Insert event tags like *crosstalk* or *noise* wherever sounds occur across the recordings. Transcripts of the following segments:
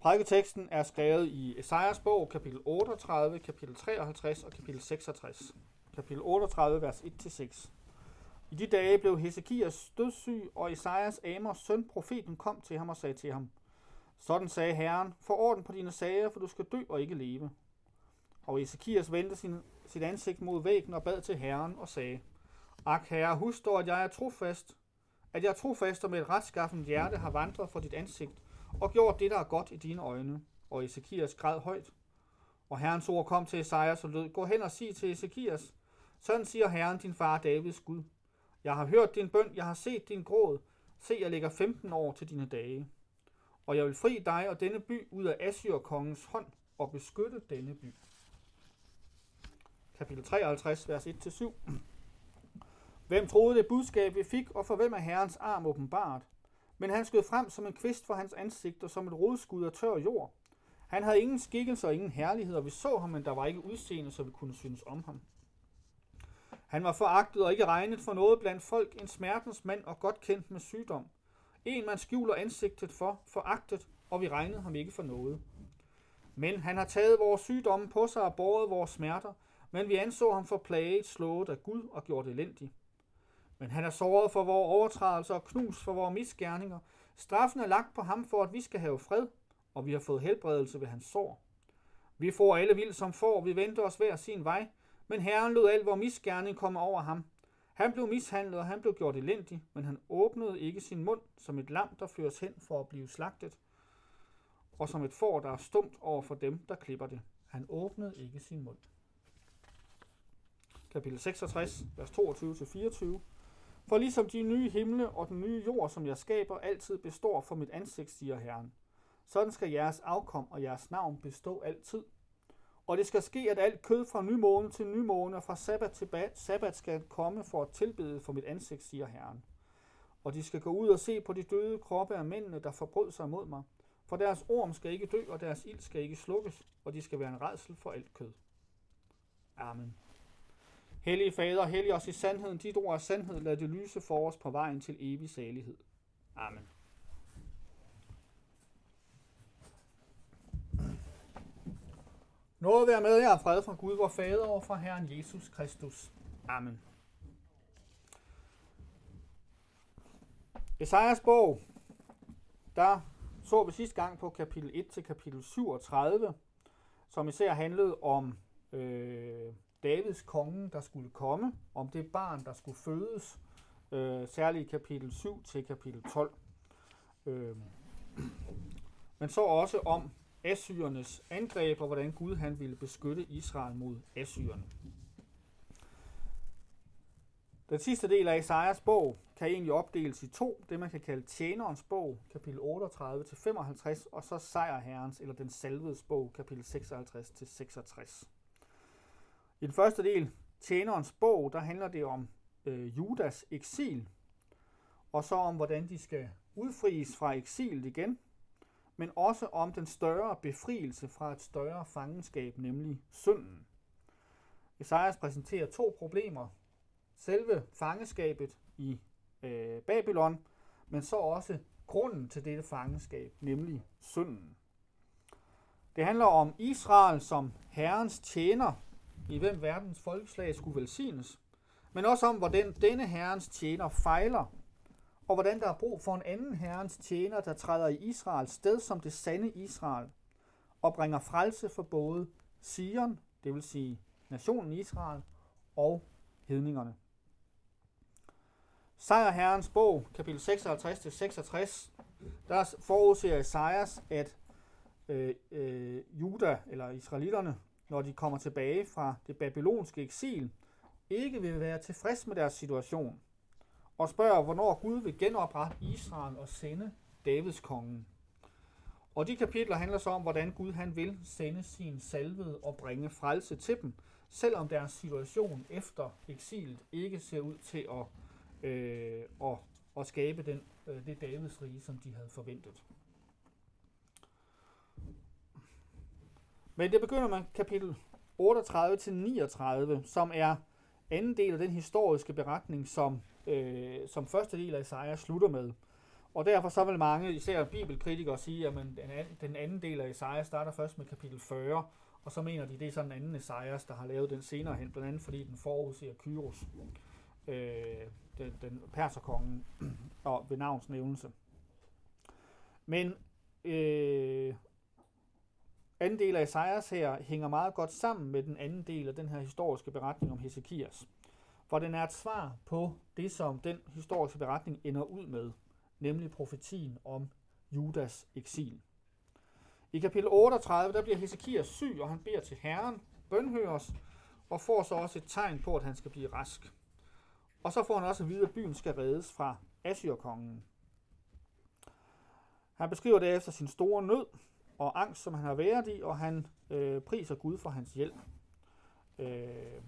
Prædiketeksten er skrevet i Esajas bog, kapitel 38, kapitel 53 og kapitel 66. Kapitel 38, vers 1-6. I de dage blev Hesekias dødssyg, og Esajas Amors søn, profeten, kom til ham og sagde til ham, Sådan sagde Herren, fororden på dine sager, for du skal dø og ikke leve. Og Ezekias vendte sin, sit ansigt mod væggen og bad til Herren og sagde, Ak, Herre, husk dog, at jeg er trofast, at jeg trofast og med et retskaffent hjerte har vandret for dit ansigt og gjort det, der er godt i dine øjne. Og Ezekias græd højt. Og Herrens ord kom til Esajas og lød, Gå hen og sig til Ezekias, sådan siger Herren din far Davids Gud. Jeg har hørt din bøn, jeg har set din gråd. Se, jeg lægger 15 år til dine dage. Og jeg vil fri dig og denne by ud af Assyrkongens hånd og beskytte denne by. Kapitel 53, vers 1-7. Hvem troede det budskab, vi fik, og for hvem er Herrens arm åbenbart? Men han skød frem som en kvist for hans ansigt og som et rodskud af tør jord. Han havde ingen skikkelse og ingen herlighed, og vi så ham, men der var ikke udseende, så vi kunne synes om ham. Han var foragtet og ikke regnet for noget blandt folk, en smertens mand og godt kendt med sygdom. En man skjuler ansigtet for, foragtet, og vi regnede ham ikke for noget. Men han har taget vores sygdomme på sig og båret vores smerter, men vi anså ham for plaget, slået af Gud og gjort elendig. Men han er såret for vores overtrædelser og knus for vores misgerninger. Straffen er lagt på ham for, at vi skal have fred, og vi har fået helbredelse ved hans sår. Vi får alle vild som får, vi venter os hver sin vej, men Herren lod al vores misgerning komme over ham. Han blev mishandlet, og han blev gjort elendig, men han åbnede ikke sin mund som et lam, der føres hen for at blive slagtet, og som et får, der er stumt over for dem, der klipper det. Han åbnede ikke sin mund. Kapitel 66, vers 22-24. For ligesom de nye himle og den nye jord, som jeg skaber, altid består for mit ansigt, siger Herren. Sådan skal jeres afkom og jeres navn bestå altid. Og det skal ske, at alt kød fra nymåne til nymåne og fra sabbat til sabbat skal komme for at tilbede for mit ansigt, siger Herren. Og de skal gå ud og se på de døde kroppe af mændene, der forbrød sig mod mig. For deres orm skal ikke dø, og deres ild skal ikke slukkes, og de skal være en redsel for alt kød. Amen. Hellige Fader, hellig os i sandheden. Dit ord er sandhed. Lad det lyse for os på vejen til evig salighed. Amen. Noget være med jer fred fra Gud, vor Fader og fra Herren Jesus Kristus. Amen. Esajas bog, der så vi sidste gang på kapitel 1 til kapitel 37, som især handlede om øh, Davids konge, der skulle komme, om det barn, der skulle fødes, øh, særligt i kapitel 7 til kapitel 12. Øh, men så også om Assyrernes angreb, og hvordan Gud han ville beskytte Israel mod Assyrerne. Den sidste del af Isaias bog kan egentlig opdeles i to, det man kan kalde tjenerens bog, kapitel 38-55, og så sejrherrens eller den salvedes bog, kapitel 56-66. I den første del, tjenerens bog, der handler det om øh, Judas eksil, og så om, hvordan de skal udfries fra eksilet igen, men også om den større befrielse fra et større fangenskab, nemlig synden. Esajas præsenterer to problemer. Selve fangeskabet i øh, Babylon, men så også grunden til dette fangeskab, nemlig synden. Det handler om Israel som herrens tjener, i hvem verdens folkeslag skulle velsignes, men også om, hvordan denne herrens tjener fejler, og hvordan der er brug for en anden herrens tjener, der træder i Israels sted som det sande Israel, og bringer frelse for både Sion, det vil sige nationen Israel, og hedningerne. Sejrherrens bog, kapitel 56-66, der forudser Esajas, at øh, øh, Juda, eller israelitterne, når de kommer tilbage fra det babylonske eksil, ikke vil være tilfreds med deres situation, og spørger, hvornår Gud vil genoprette Israel og sende Davids kongen. Og de kapitler handler så om, hvordan Gud han vil sende sin salvede og bringe frelse til dem, selvom deres situation efter eksilet ikke ser ud til at, øh, at, at skabe den, øh, det Davids rige, som de havde forventet. Men det begynder med kapitel 38-39, som er anden del af den historiske beretning, som, øh, som første del af Isaiah slutter med. Og derfor så vil mange, især bibelkritikere, sige, at den, anden, den anden del af Esajas starter først med kapitel 40, og så mener de, det er sådan en anden Esajas, der har lavet den senere hen, blandt andet fordi den forudser Kyros, øh, den, den perserkongen, og ved navns nævnelse. Men øh, anden del af Esajas her hænger meget godt sammen med den anden del af den her historiske beretning om Hesekias. For den er et svar på det, som den historiske beretning ender ud med, nemlig profetien om Judas eksil. I kapitel 38, der bliver Hesekias syg, og han beder til Herren, bønhøres, og får så også et tegn på, at han skal blive rask. Og så får han også at vide, at byen skal reddes fra Assyrkongen. Han beskriver derefter sin store nød og angst, som han har været i, og han øh, priser Gud for hans hjælp. Øh,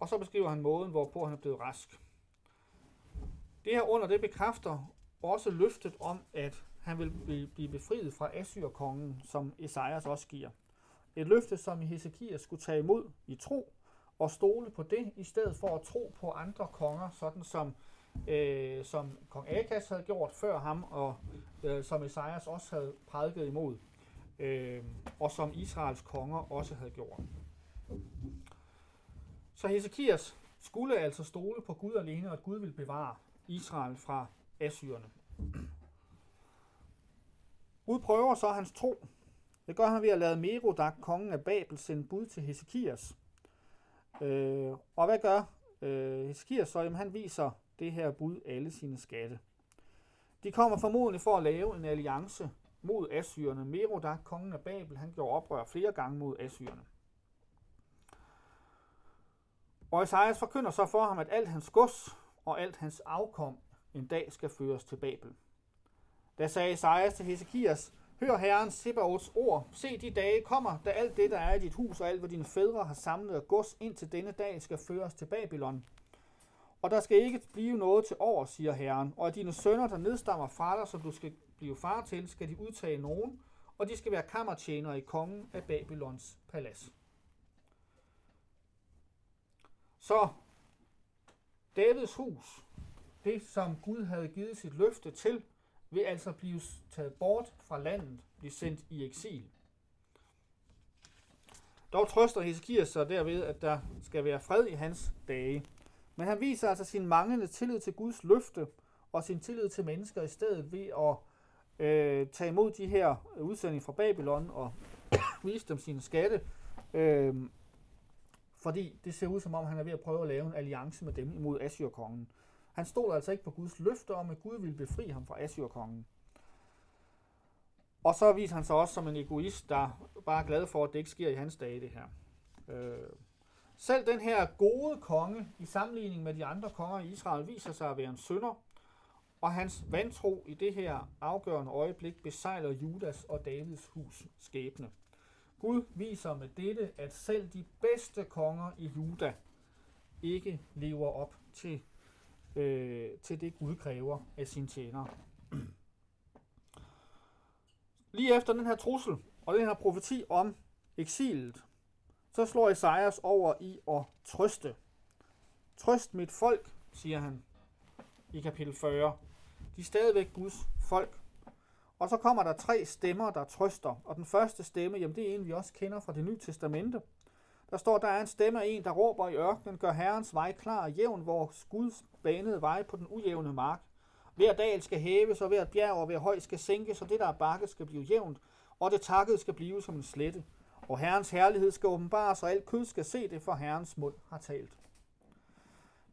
og så beskriver han måden, hvorpå han er blevet rask. Det her under, det bekræfter også løftet om, at han vil blive befriet fra Assyrkongen, som Esajas også giver. Et løfte, som Hesekias skulle tage imod i tro og stole på det, i stedet for at tro på andre konger, sådan som, øh, som kong Akas havde gjort før ham, og øh, som Esajas også havde prædiket imod, øh, og som Israels konger også havde gjort. Så Hesekias skulle altså stole på Gud alene, og at Gud ville bevare Israel fra Assyrerne. Gud prøver så hans tro. Det gør han ved at lade Merodak, kongen af Babel, sende bud til Hesekias. Øh, og hvad gør øh, Hesekias så? Jamen, han viser det her bud alle sine skatte. De kommer formodentlig for at lave en alliance mod Assyrerne. Merodak, kongen af Babel, han gjorde oprør flere gange mod Assyrerne. Og Esajas forkynder så for ham, at alt hans gods og alt hans afkom en dag skal føres til Babel. Da sagde Esajas til Hesekias, Hør Herren Sebaots ord. Se, de dage kommer, da alt det, der er i dit hus, og alt, hvad dine fædre har samlet af gods indtil denne dag, skal føres til Babylon. Og der skal ikke blive noget til over, siger Herren, og af dine sønner, der nedstammer fra dig, som du skal blive far til, skal de udtage nogen, og de skal være kammertjenere i kongen af Babylons palads. Så Davids hus, det som Gud havde givet sit løfte til, vil altså blive taget bort fra landet, blive sendt i eksil. Dog trøster Hesekias sig derved, at der skal være fred i hans dage. Men han viser altså sin manglende tillid til Guds løfte og sin tillid til mennesker i stedet ved at øh, tage imod de her udsendinger fra Babylon og *coughs* vise dem sine skatte. Øh, fordi det ser ud som om, han er ved at prøve at lave en alliance med dem imod Assyrkongen. Han stod altså ikke på Guds løfte om, at Gud ville befri ham fra Assyrkongen. Og så viser han sig også som en egoist, der bare er glad for, at det ikke sker i hans dage, det her. Øh. Selv den her gode konge, i sammenligning med de andre konger i Israel, viser sig at være en sønder, og hans vantro i det her afgørende øjeblik besejler Judas og Davids hus skæbne. Gud viser med dette, at selv de bedste konger i Juda ikke lever op til øh, til det Gud kræver af sine tjenere. Lige efter den her trussel og den her profeti om eksilet, så slår Esajas over i at trøste. Trøst mit folk, siger han i kapitel 40. De er stadigvæk Guds folk. Og så kommer der tre stemmer, der trøster. Og den første stemme, jamen det er en, vi også kender fra det nye testamente. Der står, der er en stemme af en, der råber i ørkenen, gør Herrens vej klar og jævn, hvor Guds banede vej på den ujævne mark. Hver dal skal hæves, og hver bjerg og hver høj skal sænkes, og det, der er bakket, skal blive jævnt, og det takket skal blive som en slette. Og Herrens herlighed skal åbenbares, og alt kød skal se det, for Herrens mund har talt.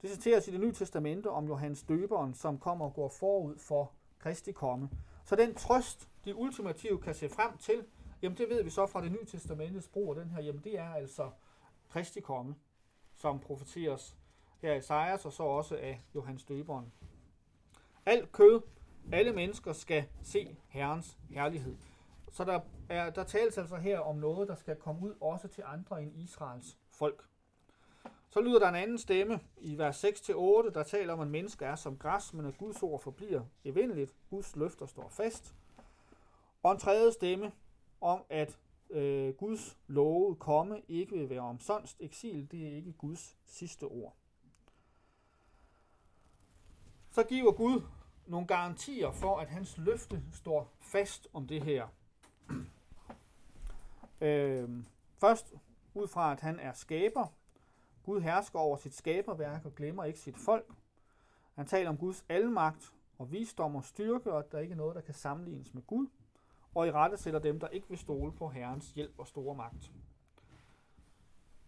Det citeres i det nye testamente om Johannes døberen, som kommer og går forud for Kristi komme. Så den trøst, de ultimative kan se frem til, jamen det ved vi så fra det nye testamentets brug af den her, jamen det er altså Kristi komme, som profeteres her i Esajas og så også af Johannes Døberen. Alt kød, alle mennesker skal se Herrens herlighed. Så der, er, der tales altså her om noget, der skal komme ud også til andre end Israels folk. Så lyder der en anden stemme i vers 6-8, der taler om, at mennesker er som græs, men at Guds ord forbliver evindeligt. Guds løfter står fast. Og en tredje stemme om, at øh, Guds love komme ikke vil være omsonst. Eksil, det er ikke Guds sidste ord. Så giver Gud nogle garantier for, at hans løfte står fast om det her øh, først ud fra, at han er skaber. Gud hersker over sit skaberværk og glemmer ikke sit folk. Han taler om Guds almagt og visdom og styrke, og at der ikke er noget, der kan sammenlignes med Gud. Og i rette sætter dem, der ikke vil stole på Herrens hjælp og store magt.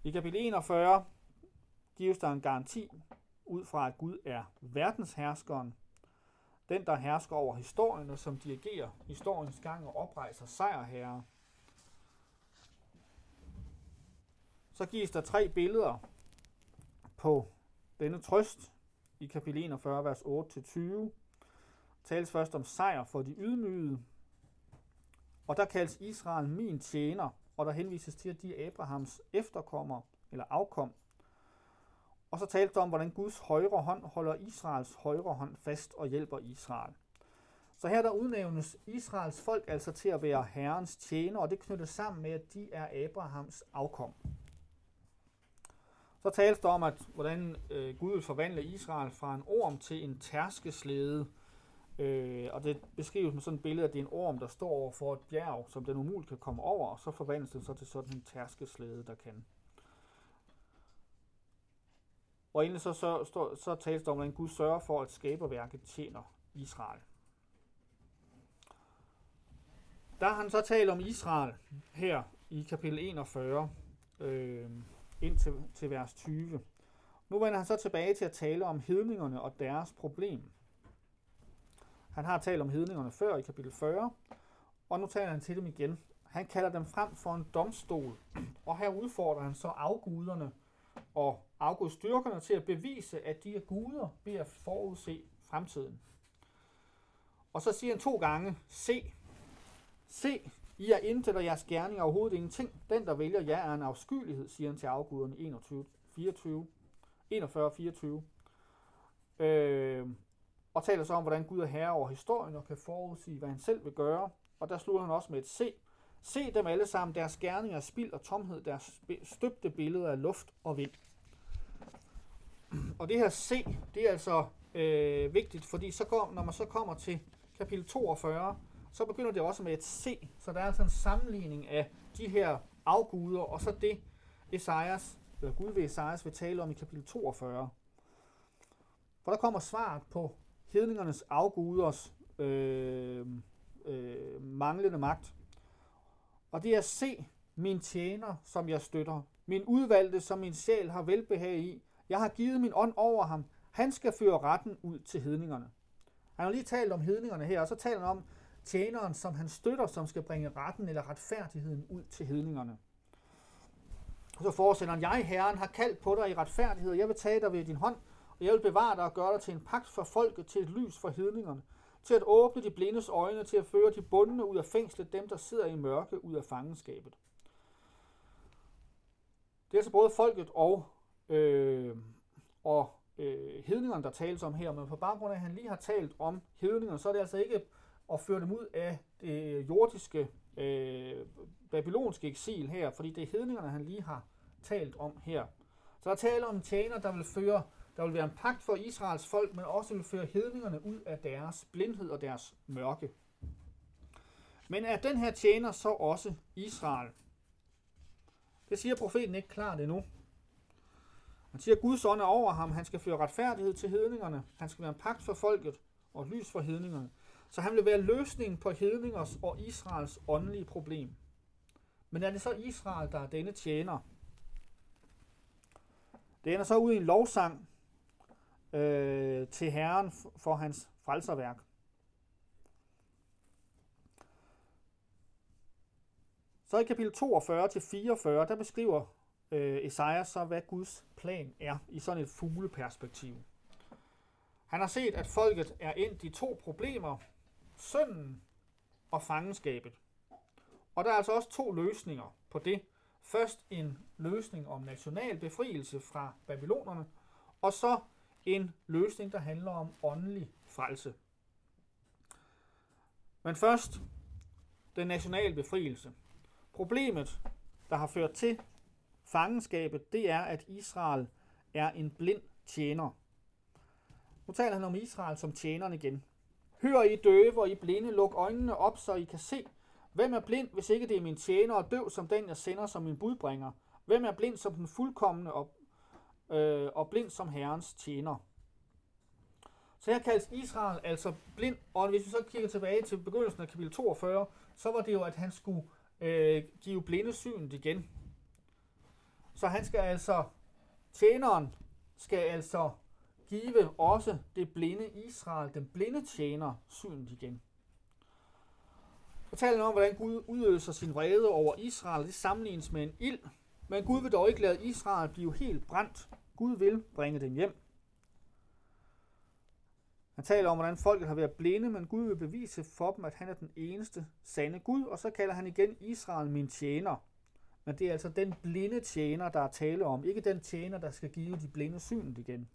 I kapitel 41 gives der en garanti ud fra, at Gud er verdensherskeren, den, der hersker over historien, og som dirigerer historiens gang og oprejser sejrherre. Så gives der tre billeder på denne trøst i kapitel 41, vers 8-20. Tales først om sejr for de ydmygede, og der kaldes Israel min tjener, og der henvises til, at de er Abrahams efterkommer eller afkom. Og så talte du om, hvordan Guds højre hånd holder Israels højre hånd fast og hjælper Israel. Så her der udnævnes Israels folk altså til at være Herrens tjener, og det knyttes sammen med, at de er Abrahams afkom. Så tales der om, at hvordan øh, Gud vil forvandle Israel fra en orm til en tærskeslede, Øh, og det beskrives med sådan et billede, at det er en orm, der står over for et bjerg, som den umuligt kan komme over, og så forvandles den så til sådan en tærskeslede, der kan. Og egentlig så, så, så, så tales der om, hvordan Gud sørger for, at skaberværket tjener Israel. Der har han så talt om Israel her i kapitel 41. Øh, ind til, til vers 20. Nu vender han så tilbage til at tale om hedningerne og deres problem. Han har talt om hedningerne før i kapitel 40, og nu taler han til dem igen. Han kalder dem frem for en domstol, og her udfordrer han så afguderne og afgudstyrkerne til at bevise, at de er guder ved at forudse fremtiden. Og så siger han to gange, se, se, i er intet, og jeres gerning er overhovedet ingenting. Den, der vælger jer, er en afskyelighed, siger han til afguderne 21, 24, 41, 24. Øh, og taler så om, hvordan Gud er herre over historien og kan forudsige, hvad han selv vil gøre. Og der slutter han også med et se. Se dem alle sammen, deres gerninger er spild og tomhed, deres støbte billeder af luft og vind. Og det her C, det er altså øh, vigtigt, fordi så kom, når man så kommer til kapitel 42, så begynder det også med et C. Så der er altså en sammenligning af de her afguder, og så det, Esajas, eller Gud ved Esajas vil tale om i kapitel 42. For der kommer svaret på hedningernes afguders øh, øh, manglende magt. Og det er C, min tjener, som jeg støtter. Min udvalgte, som min sjæl har velbehag i. Jeg har givet min ånd over ham. Han skal føre retten ud til hedningerne. Han har lige talt om hedningerne her, og så taler han om, tjeneren, som han støtter, som skal bringe retten eller retfærdigheden ud til hedningerne. Og så fortsætter han, jeg, Herren, har kaldt på dig i retfærdighed, jeg vil tage dig ved din hånd, og jeg vil bevare dig og gøre dig til en pagt for folket, til et lys for hedningerne, til at åbne de blindes øjne, til at føre de bundne ud af fængslet, dem der sidder i mørke ud af fangenskabet. Det er altså både folket og, øh, og øh, hedningerne, der tales om her, men på baggrund af, at han lige har talt om hedningerne, så er det altså ikke at føre dem ud af det jordiske, øh, babylonske eksil her, fordi det er hedningerne, han lige har talt om her. Så der taler om tjener, der vil føre, der vil være en pagt for Israels folk, men også vil føre hedningerne ud af deres blindhed og deres mørke. Men er den her tjener så også Israel? Det siger profeten ikke klart endnu. Han siger, at Guds ånd er over ham. Han skal føre retfærdighed til hedningerne. Han skal være en pagt for folket og lys for hedningerne. Så han vil være løsningen på hedningers og Israels åndelige problem. Men er det så Israel, der er denne tjener? Det ender så ud i en lovsang øh, til Herren for hans frelserværk. Så i kapitel 42-44, der beskriver øh, Esajas så, hvad Guds plan er i sådan et fugleperspektiv. Han har set, at folket er endt i to problemer, synden og fangenskabet. Og der er altså også to løsninger på det. Først en løsning om national befrielse fra babylonerne, og så en løsning, der handler om åndelig frelse. Men først den nationale befrielse. Problemet, der har ført til fangenskabet, det er, at Israel er en blind tjener. Nu taler han om Israel som tjeneren igen. Hør I døve og I blinde, luk øjnene op, så I kan se. Hvem er blind, hvis ikke det er min tjener og døv, som den jeg sender som min budbringer? Hvem er blind som den fuldkommende og, øh, og blind som Herrens tjener? Så her kaldes Israel altså blind, og hvis vi så kigger tilbage til begyndelsen af kapitel 42, så var det jo, at han skulle øh, give blinde synet igen. Så han skal altså, tjeneren skal altså give også det blinde Israel, den blinde tjener, synet igen. Fortæller om, hvordan Gud udøser sin vrede over Israel. Det sammenlignes med en ild. Men Gud vil dog ikke lade Israel blive helt brændt. Gud vil bringe dem hjem. Han taler om, hvordan folket har været blinde, men Gud vil bevise for dem, at han er den eneste sande Gud, og så kalder han igen Israel min tjener. Men det er altså den blinde tjener, der er tale om, ikke den tjener, der skal give de blinde synet igen.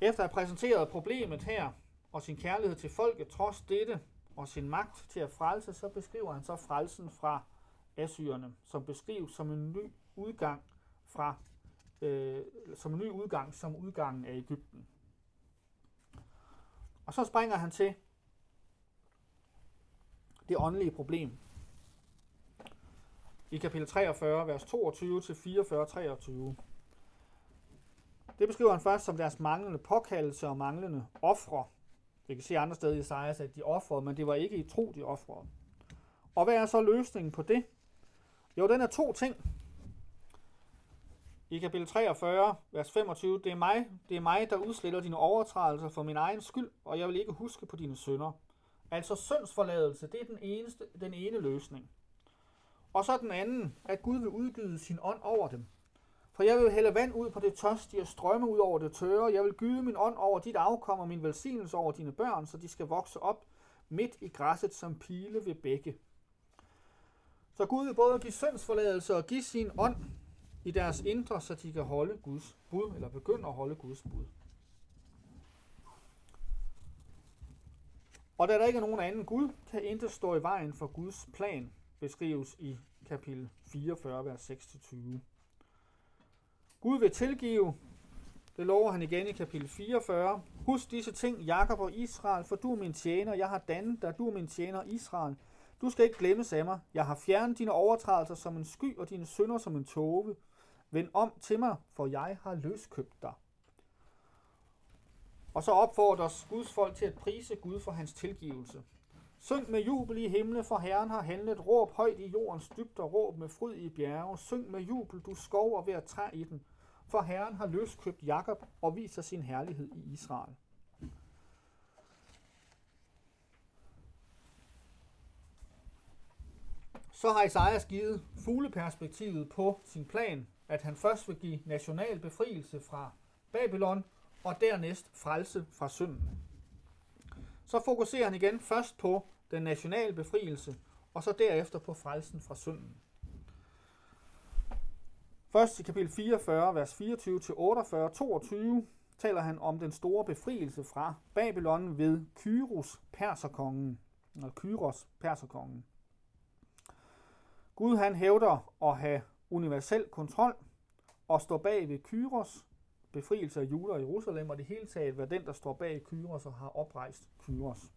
Efter at have præsenteret problemet her, og sin kærlighed til folket, trods dette, og sin magt til at frelse, så beskriver han så frelsen fra Assyrene, som beskrives som en ny udgang fra øh, som en ny udgang, som udgangen af Ægypten. Og så springer han til det åndelige problem. I kapitel 43, vers 22 til 44, 23. Det beskriver han først som deres manglende påkaldelse og manglende ofre. Vi kan se andre steder i Isaias, at de offrede, men det var ikke i tro, de offrede. Og hvad er så løsningen på det? Jo, den er to ting. I kapitel 43, vers 25, det er mig, det er mig, der udsletter dine overtrædelser for min egen skyld, og jeg vil ikke huske på dine sønder. Altså syndsforladelse, det er den, eneste, den ene løsning. Og så den anden, at Gud vil udgyde sin ånd over dem. For jeg vil hælde vand ud på det tørstige og strømme ud over det tørre. Jeg vil gyde min ånd over dit afkom og min velsignelse over dine børn, så de skal vokse op midt i græsset som pile ved bække. Så Gud vil både give syndsforladelse og give sin ånd i deres indre, så de kan holde Guds bud, eller begynde at holde Guds bud. Og da der ikke er nogen anden Gud, kan intet stå i vejen for Guds plan, beskrives i kapitel 44, vers 6-20. Gud vil tilgive, det lover han igen i kapitel 44. Husk disse ting, Jakob og Israel, for du er min tjener, jeg har dannet dig, du er min tjener Israel. Du skal ikke glemme af mig. Jeg har fjernet dine overtrædelser som en sky og dine synder som en tåge. Vend om til mig, for jeg har løskøbt dig. Og så opfordres Guds folk til at prise Gud for hans tilgivelse. Syng med jubel i himle, for Herren har handlet. Råb højt i jordens dybder, råb med fryd i bjerge. Syng med jubel, du skov og ved at træ i den. For Herren har løskøbt Jakob og viser sin herlighed i Israel. Så har Isaias givet fugleperspektivet på sin plan at han først vil give national befrielse fra Babylon, og dernæst frelse fra synden. Så fokuserer han igen først på den nationale befrielse, og så derefter på frelsen fra synden. Først i kapitel 44, vers 24-48, 22, taler han om den store befrielse fra Babylon ved Kyros, perserkongen, eller Kyros, perserkongen. Gud han hævder at have universel kontrol og står bag ved Kyros, befrielse af Juda i Jerusalem, og det hele taget være den, der står bag Kyros og har oprejst Kyros.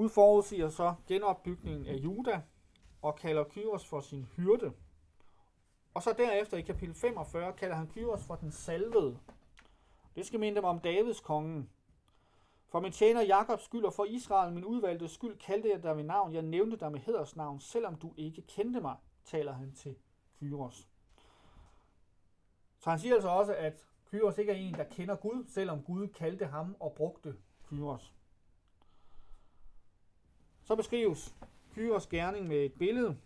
Gud forudsiger så genopbygningen af Juda og kalder Kyros for sin hyrde. Og så derefter i kapitel 45 kalder han Kyros for den salvede. Det skal minde dem om Davids kongen. For min tjener Jakobs skyld og for Israel, min udvalgte skyld, kaldte jeg dig med navn. Jeg nævnte dig med hedersnavn, selvom du ikke kendte mig, taler han til Kyros. Så han siger altså også, at Kyros ikke er en, der kender Gud, selvom Gud kaldte ham og brugte Kyros. Så beskrives Kyros gerning med et billede.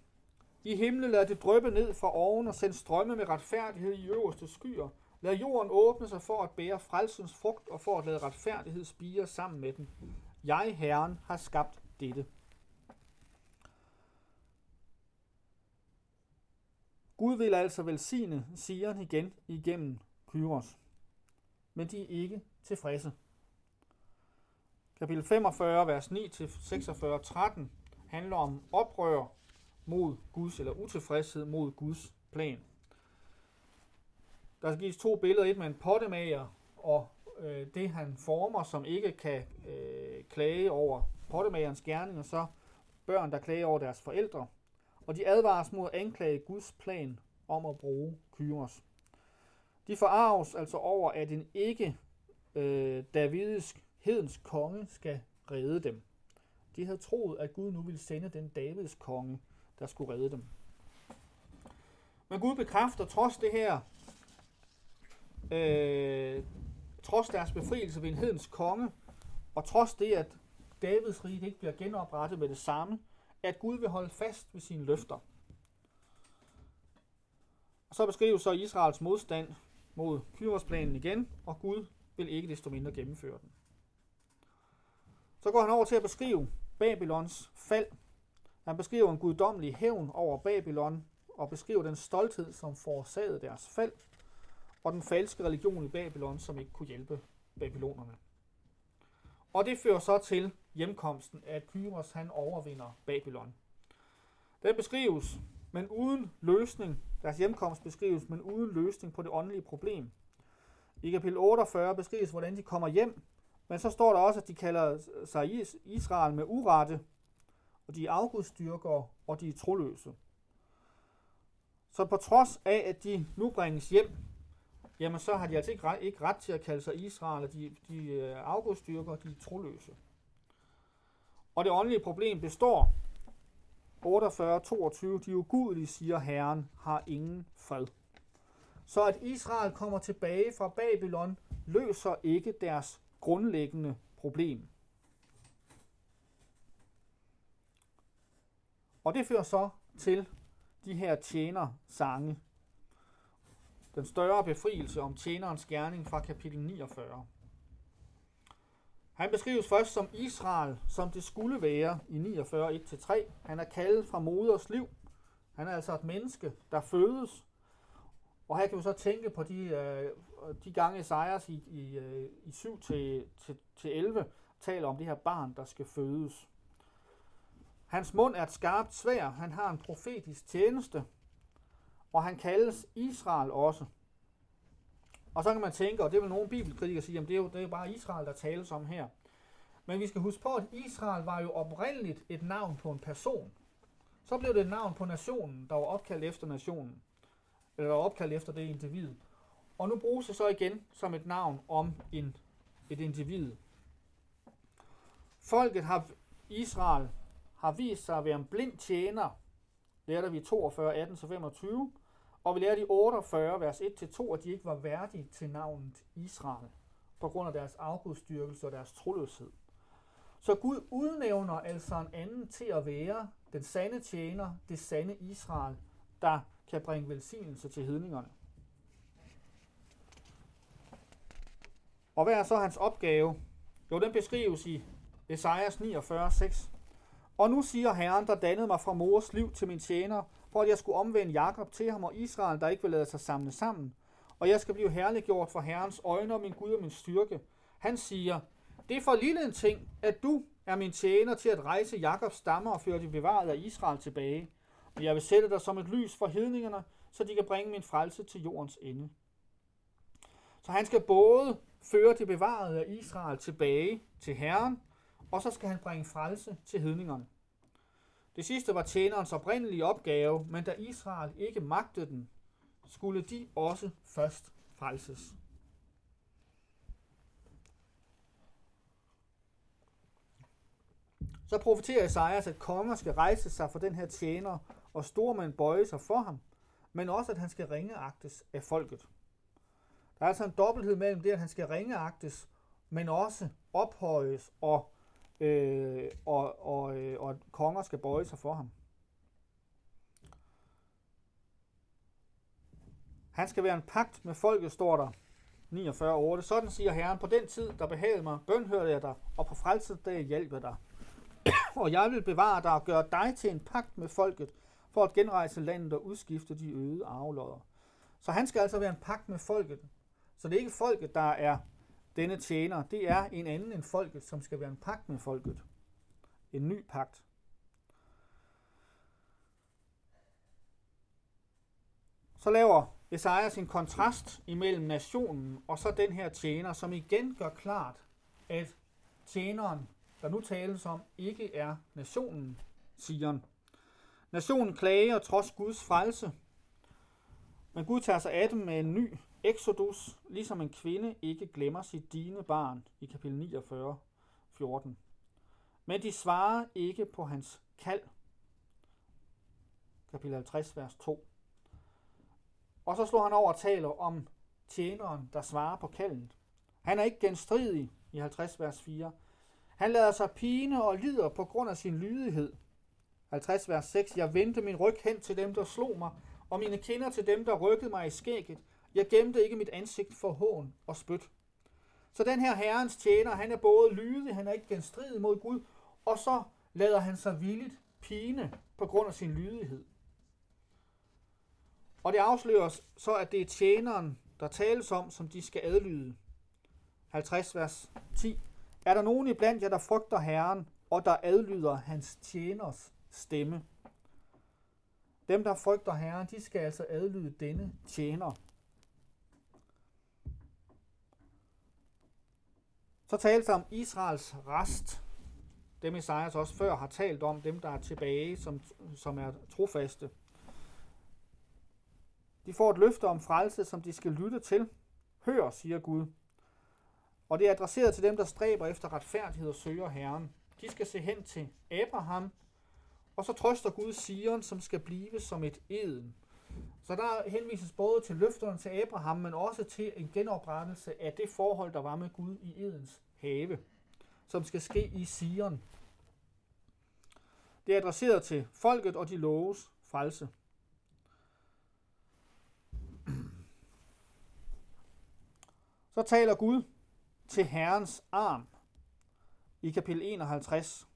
I himlen lader det drøbe ned fra oven og send strømme med retfærdighed i øverste skyer. Lad jorden åbne sig for at bære frelsens frugt og for at lade retfærdighed spire sammen med den. Jeg, Herren, har skabt dette. Gud vil altså velsigne Sion igen igennem Kyros. Men de er ikke tilfredse. Kapitel 45, vers 9-46, 13 handler om oprør mod Guds, eller utilfredshed mod Guds plan. Der gives to billeder, et med en pottemager og øh, det, han former, som ikke kan øh, klage over pottemagerens gerning, og så børn, der klager over deres forældre. Og de advares mod at anklage Guds plan om at bruge Kyros. De forarves altså over, at en ikke øh, davidisk hedens konge skal redde dem. De havde troet, at Gud nu ville sende den Davids konge, der skulle redde dem. Men Gud bekræfter trods det her, øh, trods deres befrielse ved en hedens konge, og trods det, at Davids rige ikke bliver genoprettet med det samme, at Gud vil holde fast ved sine løfter. Og så beskrives så Israels modstand mod Kyros-planen igen, og Gud vil ikke desto mindre gennemføre den. Så går han over til at beskrive Babylons fald. Han beskriver en guddommelig hævn over Babylon, og beskriver den stolthed, som forårsagede deres fald, og den falske religion i Babylon, som ikke kunne hjælpe babylonerne. Og det fører så til hjemkomsten, at Kyros han overvinder Babylon. Den beskrives, men uden løsning. Deres hjemkomst beskrives, men uden løsning på det åndelige problem. I kapitel 48 beskrives, hvordan de kommer hjem, men så står der også, at de kalder sig Israel med urette, og de er afgudstyrker, og de er troløse. Så på trods af, at de nu bringes hjem, jamen så har de altså ikke ret, ikke ret til at kalde sig Israel, og de, de øh, er og de er troløse. Og det åndelige problem består. 48-22, de ugudelige, siger Herren, har ingen fred. Så at Israel kommer tilbage fra Babylon, løser ikke deres grundlæggende problem. Og det fører så til de her tjener sange. Den større befrielse om tjenerens gerning fra kapitel 49. Han beskrives først som Israel, som det skulle være i 49, 1-3. Han er kaldet fra moders liv. Han er altså et menneske, der fødes. Og her kan vi så tænke på de, øh, de gange Esajas i, i, øh, i 7 til, til, til 11 taler om det her barn, der skal fødes. Hans mund er et skarpt svær. Han har en profetisk tjeneste. Og han kaldes Israel også. Og så kan man tænke, og det vil nogle bibelkritikere sige, at det er jo det er bare Israel, der tales om her. Men vi skal huske på, at Israel var jo oprindeligt et navn på en person. Så blev det et navn på nationen, der var opkaldt efter nationen. Eller der var opkaldt efter det individ. Og nu bruges det så igen som et navn om en, et individ. Folket har Israel har vist sig at være en blind tjener, lærte vi 42, 18-25, og vi lærte i 48, vers 1-2, at de ikke var værdige til navnet Israel, på grund af deres afgudstyrkelse og deres troløshed. Så Gud udnævner altså en anden til at være den sande tjener, det sande Israel, der kan bringe velsignelse til hedningerne. Og hvad er så hans opgave? Jo, den beskrives i Esajas 49, 6. Og nu siger Herren, der dannede mig fra mors liv til min tjener, for at jeg skulle omvende Jakob til ham og Israel, der ikke vil lade sig samle sammen. Og jeg skal blive herliggjort for Herrens øjne og min Gud og min styrke. Han siger, det er for lille en ting, at du er min tjener til at rejse Jakobs stammer og føre de bevarede af Israel tilbage. Og jeg vil sætte dig som et lys for hedningerne, så de kan bringe min frelse til jordens ende. Så han skal både føre det bevarede af Israel tilbage til Herren, og så skal han bringe frelse til hedningerne. Det sidste var tjenerens oprindelige opgave, men da Israel ikke magtede den, skulle de også først frelses. Så profeterer Esajas, at konger skal rejse sig for den her tjener, og stormænd bøje sig for ham, men også at han skal ringeagtes af folket. Der er altså en dobbelthed mellem det, at han skal ringeagtes, men også ophøjes og øh, og, og, øh, og at konger skal bøje sig for ham. Han skal være en pagt med folket, står der 49.8. Sådan siger Herren, på den tid, der behagede mig, bønhørte jeg dig, og på frelsesdag hjalp jeg dig. *clears throat* og jeg vil bevare dig og gøre dig til en pagt med folket, for at genrejse landet og udskifte de øde arvelodder. Så han skal altså være en pagt med folket. Så det er ikke folket, der er denne tjener, det er en anden end folket, som skal være en pagt med folket. En ny pagt. Så laver Esajas en kontrast imellem nationen og så den her tjener, som igen gør klart, at tjeneren, der nu tales om, ikke er nationen, siger han. Nationen klager trods Guds frelse, men Gud tager sig af dem med en ny exodus, ligesom en kvinde ikke glemmer sit dine barn i kapitel 49, 14. Men de svarer ikke på hans kald. Kapitel 50, vers 2. Og så slår han over og taler om tjeneren, der svarer på kaldet. Han er ikke genstridig i 50, vers 4. Han lader sig pine og lider på grund af sin lydighed. 50, vers 6. Jeg vendte min ryg hen til dem, der slog mig, og mine kinder til dem, der rykkede mig i skægget. Jeg gemte ikke mit ansigt for hån og spyt. Så den her herrens tjener, han er både lydig, han er ikke genstridig mod Gud, og så lader han sig villigt pine på grund af sin lydighed. Og det afsløres så, at det er tjeneren, der tales om, som de skal adlyde. 50 vers 10. Er der nogen iblandt jer, der frygter Herren, og der adlyder hans tjeners stemme? Dem, der frygter Herren, de skal altså adlyde denne tjener. Så tales om Israels rest. Dem Isaias også før har talt om, dem der er tilbage, som, som er trofaste. De får et løfte om frelse, som de skal lytte til. Hør, siger Gud. Og det er adresseret til dem, der stræber efter retfærdighed og søger Herren. De skal se hen til Abraham, og så trøster Gud Sion, som skal blive som et eden. Så der henvises både til løfterne til Abraham, men også til en genoprettelse af det forhold, der var med Gud i Edens have, som skal ske i Sion. Det er adresseret til folket og de loves frelse. Så taler Gud til Herrens arm i kapitel 51.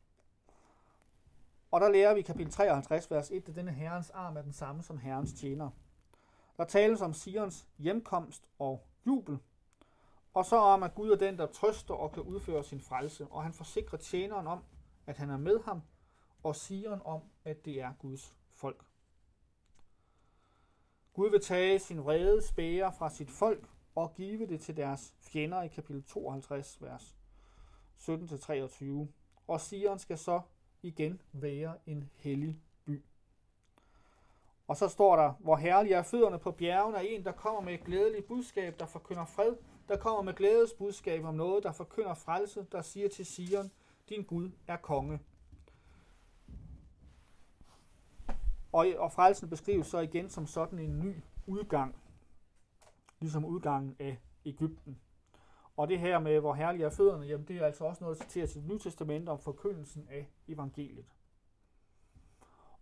Og der lærer vi i kapitel 53, vers 1, at denne Herrens arm er den samme som Herrens tjener. Der tales om Sions hjemkomst og jubel, og så om, at Gud er den, der trøster og kan udføre sin frelse, og han forsikrer tjeneren om, at han er med ham, og Sion om, at det er Guds folk. Gud vil tage sin vrede spære fra sit folk og give det til deres fjender i kapitel 52, vers 17-23. Og Sion skal så igen være en hellig by. Og så står der, hvor herlige er fødderne på bjergene af en, der kommer med et glædeligt budskab, der forkynder fred, der kommer med glædes budskab om noget, der forkynder frelse, der siger til Sion, din Gud er konge. Og, og frelsen beskrives så igen som sådan en ny udgang, ligesom udgangen af Ægypten. Og det her med, hvor herlige er fødderne, jamen det er altså også noget, der til det nye testament om forkyndelsen af evangeliet.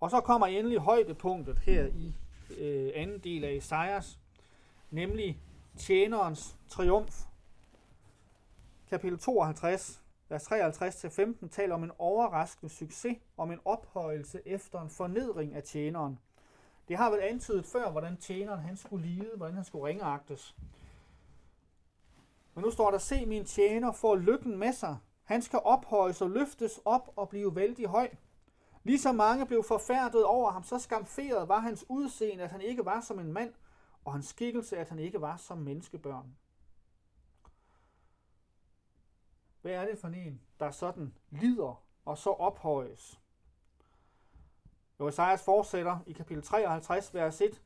Og så kommer endelig højdepunktet her i øh, anden del af Esajas, nemlig tjenerens triumf. Kapitel 52, vers 53-15 taler om en overraskende succes, om en ophøjelse efter en fornedring af tjeneren. Det har vel antydet før, hvordan tjeneren han skulle lide, hvordan han skulle ringeagtes. Men nu står der, se min tjener får lykken med sig. Han skal ophøjes og løftes op og blive vældig høj. Ligesom mange blev forfærdet over ham, så skamferet var hans udseende, at han ikke var som en mand, og hans skikkelse, at han ikke var som menneskebørn. Hvad er det for en, der sådan lider og så ophøjes? Jo, Esajas fortsætter i kapitel 53, vers 1.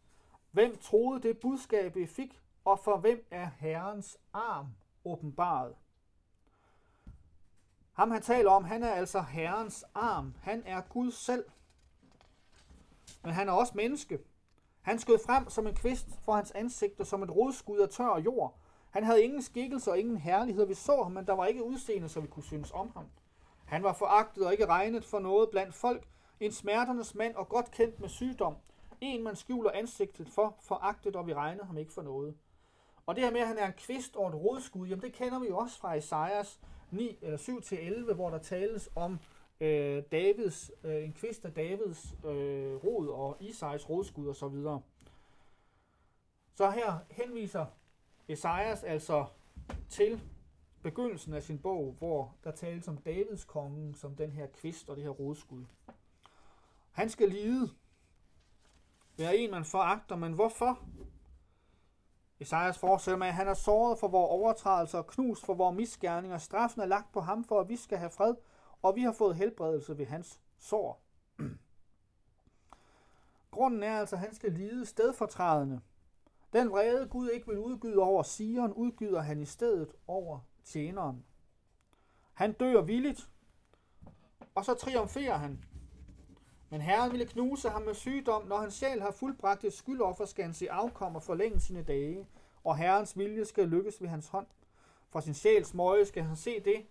Hvem troede det budskab, I fik, og for hvem er Herrens arm åbenbaret? Ham han taler om, han er altså Herrens arm. Han er Gud selv. Men han er også menneske. Han skød frem som en kvist for hans ansigt og som et rodskud af tør jord. Han havde ingen skikkelse og ingen herlighed. Vi så ham, men der var ikke udseende, så vi kunne synes om ham. Han var foragtet og ikke regnet for noget blandt folk. En smerternes mand og godt kendt med sygdom. En, man skjuler ansigtet for, foragtet, og vi regnede ham ikke for noget. Og det her med, at han er en kvist og et rodskud, jamen det kender vi jo også fra Esajas 9 eller 7-11, hvor der tales om øh, Davids, øh, en kvist af Davids øh, rod og Isais rodskud og så videre. Så her henviser Esajas altså til begyndelsen af sin bog, hvor der tales om Davids kongen som den her kvist og det her rodskud. Han skal lide. Være en, man foragter, men hvorfor? Esajas fortsætter med, at han er såret for vores overtrædelser og knust for vores misgerninger. Straffen er lagt på ham, for at vi skal have fred, og vi har fået helbredelse ved hans sår. *clears throat* Grunden er altså, at han skal lide stedfortrædende. Den vrede Gud ikke vil udgyde over Sion, udgyder han i stedet over tjeneren. Han dør villigt, og så triumferer han. Men Herren ville knuse ham med sygdom, når hans sjæl har fuldbragt et skyldoffer, skal han se afkom og forlænge sine dage, og Herrens vilje skal lykkes ved hans hånd. For sin sjæls møje skal han se det,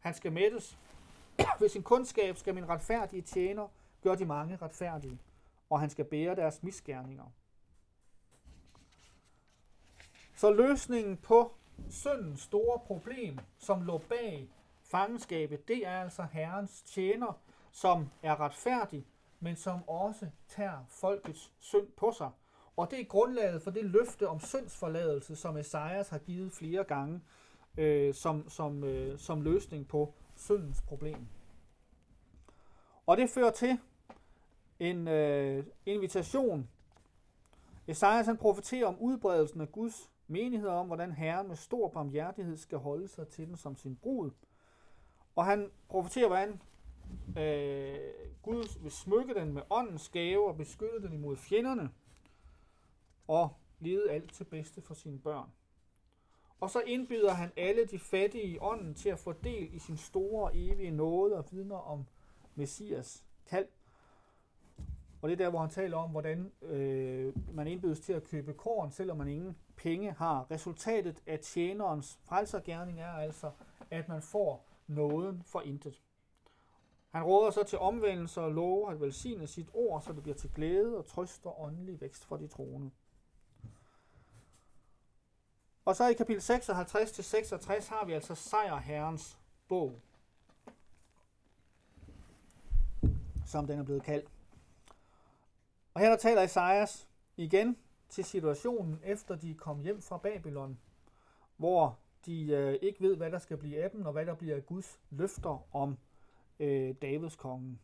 han skal mættes. *coughs* ved sin kundskab skal min retfærdige tjener gøre de mange retfærdige, og han skal bære deres misgerninger. Så løsningen på syndens store problem, som lå bag fangenskabet, det er altså Herrens tjener, som er retfærdig, men som også tager folkets synd på sig. Og det er grundlaget for det løfte om syndsforladelse, som Esajas har givet flere gange øh, som, som, øh, som løsning på syndens problem. Og det fører til en øh, invitation. Esajas han profeterer om udbredelsen af Guds menighed om, hvordan Herren med stor barmhjertighed skal holde sig til den som sin brud. Og han profeterer, hvordan øh, Gud vil smykke den med åndens gave og beskytte den imod fjenderne og lede alt til bedste for sine børn. Og så indbyder han alle de fattige i ånden til at få del i sin store evige nåde og vidner om Messias kald. Og det er der, hvor han taler om, hvordan øh, man indbydes til at købe korn, selvom man ingen penge har. Resultatet af tjenerens frelsergærning er altså, at man får nåden for intet. Han råder så til omvendelse og lover at velsigne sit ord, så det bliver til glæde og trøst og åndelig vækst for de troende. Og så i kapitel 56-66 har vi altså sejrherrens bog, som den er blevet kaldt. Og her der taler Esajas igen til situationen efter de kom hjem fra Babylon, hvor de øh, ikke ved, hvad der skal blive af dem, og hvad der bliver af Guds løfter om øh, Davids kongen.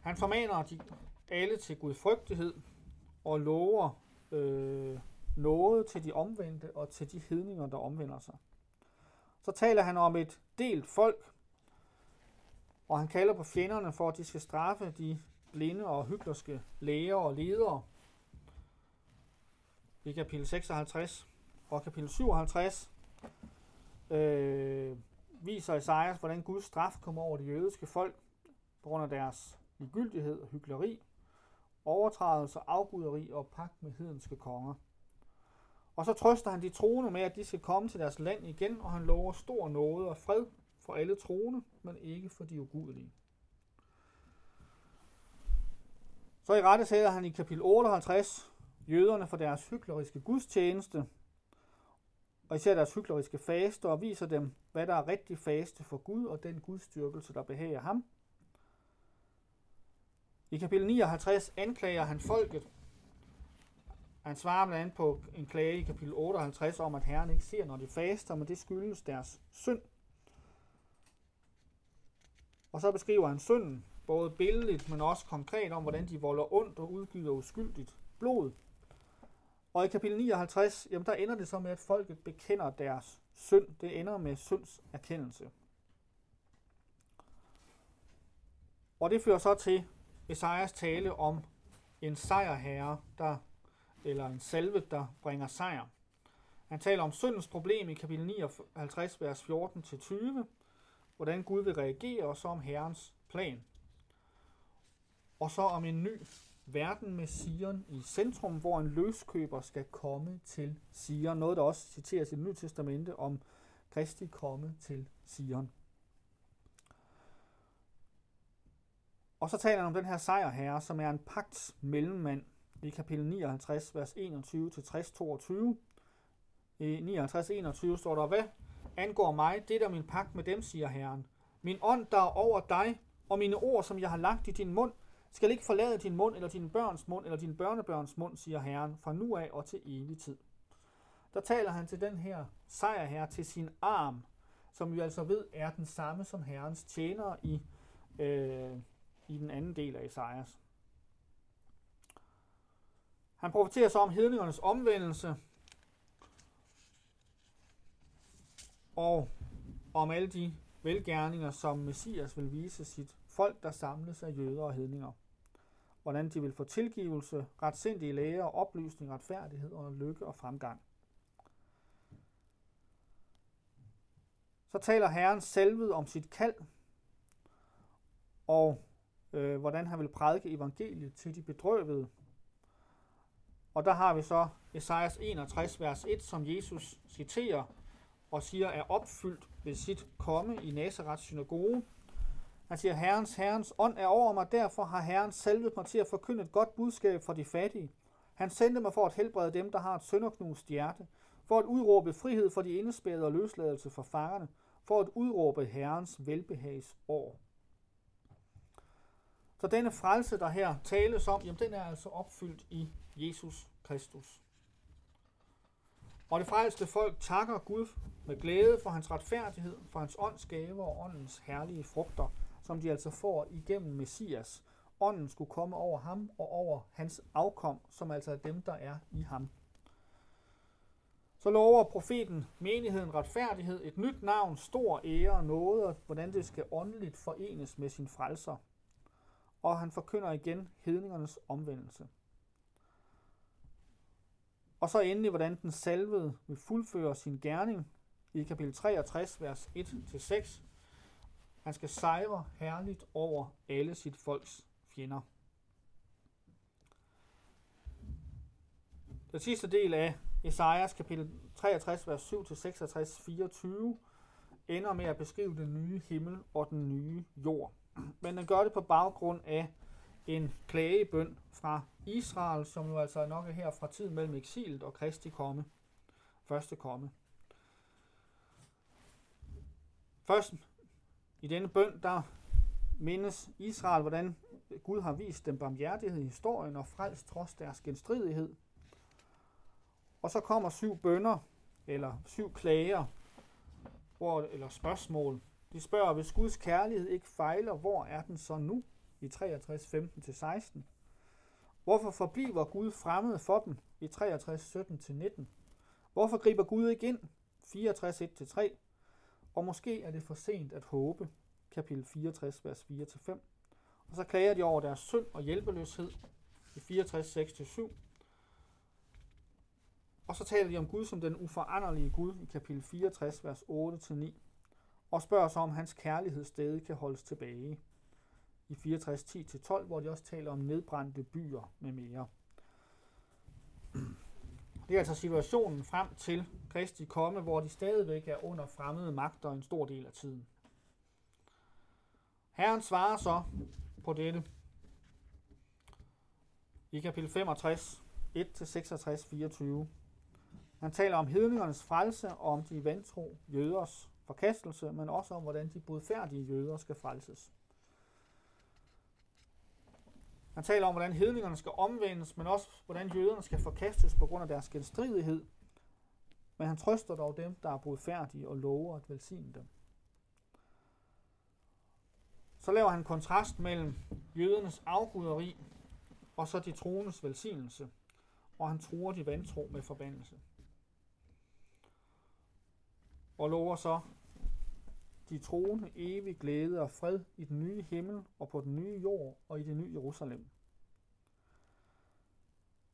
Han formaner de alle til gudfrygtighed og lover øh, noget til de omvendte og til de hedninger, der omvender sig. Så taler han om et delt folk, og han kalder på fjenderne for, at de skal straffe de blinde og hyggelige læger og ledere. I kapitel 56 og kapitel 57 øh, viser Esajas, hvordan Guds straf kommer over det jødiske folk på grund af deres ligegyldighed og hyggeleri, overtrædelse, afguderi og pagt med hedenske konger. Og så trøster han de troende med, at de skal komme til deres land igen, og han lover stor nåde og fred for alle troende, men ikke for de ugudelige. Så i rette sætter han i kapitel 58 jøderne for deres hykleriske gudstjeneste, og især deres hykleriske faste, og viser dem, hvad der er rigtig faste for Gud, og den gudstyrkelse, der behager ham. I kapitel 59 anklager han folket. Han svarer blandt andet på en klage i kapitel 58 om, at Herren ikke ser, når de faster, men det skyldes deres synd. Og så beskriver han synden, både billedligt, men også konkret om, hvordan de volder ondt og udgyder uskyldigt blod. Og i kapitel 59, jamen der ender det så med, at folket bekender deres synd. Det ender med synds erkendelse. Og det fører så til Esajas tale om en sejrherre, der, eller en salve, der bringer sejr. Han taler om syndens problem i kapitel 59, vers 14-20, hvordan Gud vil reagere, og så om Herrens plan. Og så om en ny verden med Sion i centrum, hvor en løskøber skal komme til Sion. Noget, der også citeres i det nye testamente om Kristi komme til Sion. Og så taler han om den her sejrherre, som er en pagt mellemmand i kapitel 59, vers 21-60-22. I 59-21 står der, hvad angår mig, det er min pagt med dem, siger Herren. Min ånd, der er over dig, og mine ord, som jeg har lagt i din mund, skal ikke forlade din mund, eller din børns mund, eller din børnebørns mund, siger Herren, fra nu af og til evig tid. Der taler han til den her sejrherre, til sin arm, som vi altså ved er den samme som Herrens tjener i, øh, i den anden del af Esajas. Han profeterer så om hedningernes omvendelse, og om alle de velgærninger, som Messias vil vise sit folk, der samles af jøder og hedninger. Hvordan de vil få tilgivelse, retsindige læger, oplysning, retfærdighed og lykke og fremgang. Så taler Herren selvet om sit kald, og øh, hvordan han vil prædike evangeliet til de bedrøvede. Og der har vi så Esajas 61, vers 1, som Jesus citerer og siger er opfyldt ved sit komme i Nazarets synagoge. Han siger, Herrens, Herrens ånd er over mig, derfor har Herren salvet mig til at forkynde et godt budskab for de fattige. Han sendte mig for at helbrede dem, der har et sønderknust hjerte, for at udråbe frihed for de indespærrede og løsladelse for fangerne, for at udråbe Herrens velbehags år. Så denne frelse, der her tales om, jamen den er altså opfyldt i Jesus Kristus. Og det frelste folk takker Gud med glæde for hans retfærdighed, for hans åndsgave og åndens herlige frugter, som de altså får igennem Messias. Ånden skulle komme over ham og over hans afkom, som altså er dem, der er i ham. Så lover profeten menigheden retfærdighed, et nyt navn, stor ære og nåde, og hvordan det skal åndeligt forenes med sin frelser. Og han forkynder igen hedningernes omvendelse. Og så endelig, hvordan den salvede vil fuldføre sin gerning i kapitel 63, vers 1-6. Han skal sejre herligt over alle sit folks fjender. Den sidste del af Esajas kapitel 63, vers 7-66, 24 ender med at beskrive den nye himmel og den nye jord. Men den gør det på baggrund af en klagebøn fra Israel, som jo altså nok er her fra tiden mellem eksilet og Kristi komme. Første komme. Først i denne bøn, der mindes Israel, hvordan Gud har vist dem barmhjertighed i historien og frelst trods deres genstridighed. Og så kommer syv bønder, eller syv klager, hvor, eller spørgsmål. De spørger, hvis Guds kærlighed ikke fejler, hvor er den så nu? i 63, 15-16. Hvorfor forbliver Gud fremmed for dem i 63, 17-19? Hvorfor griber Gud ikke ind? 64, 1-3. Og måske er det for sent at håbe. Kapitel 64, vers 4-5. Og så klager de over deres synd og hjælpeløshed i 64, 6-7. Og så taler de om Gud som den uforanderlige Gud i kapitel 64, vers 8-9. Og spørger så, om hans kærlighed stadig kan holdes tilbage i 64, 10-12, hvor de også taler om nedbrændte byer med mere. Det er altså situationen frem til Kristi komme, hvor de stadigvæk er under fremmede magter en stor del af tiden. Herren svarer så på dette i kapitel 65, 1-66, 24. Han taler om hedningernes frelse og om de vantro jøders forkastelse, men også om, hvordan de bodfærdige jøder skal frelses. Han taler om, hvordan hedningerne skal omvendes, men også hvordan jøderne skal forkastes på grund af deres genstridighed. Men han trøster dog dem, der er bodfærdige og lover at velsigne dem. Så laver han kontrast mellem jødernes afguderi og så de troendes velsignelse, og han truer de vantro med forbandelse. Og lover så de troende evig glæde og fred i den nye himmel og på den nye jord og i det nye Jerusalem.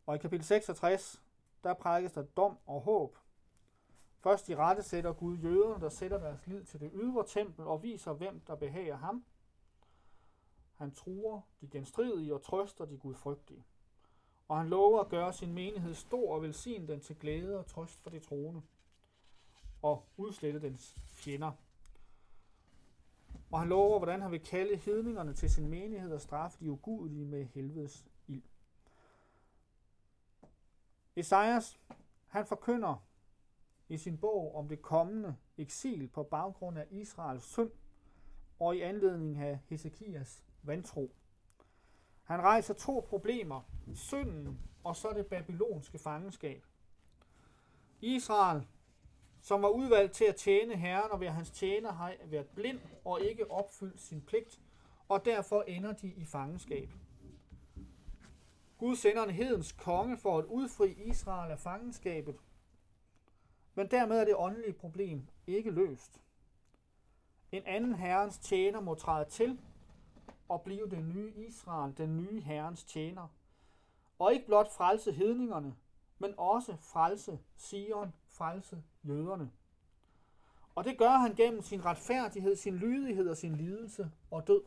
Og i kapitel 66, der prædikes der dom og håb. Først i rette sætter Gud jøderne, der sætter deres lid til det ydre tempel og viser, hvem der behager ham. Han truer de genstridige og trøster de gudfrygtige. Og han lover at gøre sin menighed stor og velsigne den til glæde og trøst for de troende. Og udslette dens fjender. Og han lover, hvordan han vil kalde hedningerne til sin menighed og straffe de ugudelige med helvedes ild. Esajas, han forkynder i sin bog om det kommende eksil på baggrund af Israels synd og i anledning af Hesekias vantro. Han rejser to problemer, synden og så det babylonske fangenskab. Israel som var udvalgt til at tjene Herren, og ved hans tjener har været blind og ikke opfyldt sin pligt, og derfor ender de i fangenskab. Gud sender en hedens konge for at udfri Israel af fangenskabet. Men dermed er det åndelige problem ikke løst. En anden herrens tjener må træde til og blive den nye Israel, den nye herrens tjener. Og ikke blot frelse hedningerne, men også frelse Sion, frelse jøderne. Og det gør han gennem sin retfærdighed, sin lydighed og sin lidelse og død.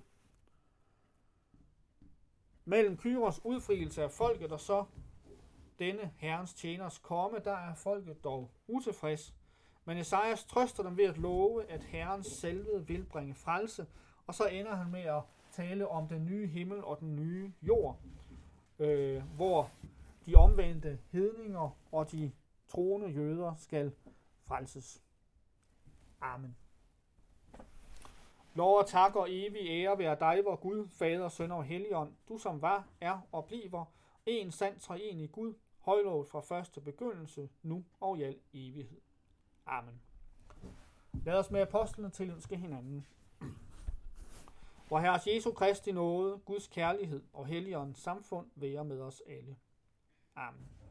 Mellem Kyros udfrielse af folket og så denne herrens tjeners komme, der er folket dog utilfreds. Men Esajas trøster dem ved at love, at herrens selve vil bringe frelse, og så ender han med at tale om den nye himmel og den nye jord, øh, hvor de omvendte hedninger og de troende jøder skal frelses. Amen. Lov og tak og evig ære være dig, vor Gud, Fader, Søn og Helligånd, du som var, er og bliver, en sand treenig Gud, højlovet fra første begyndelse, nu og i al evighed. Amen. Lad os med apostlene tilønske hinanden. Hvor Herres Jesu Kristi nåde, Guds kærlighed og Helligåndens samfund være med os alle. Amen.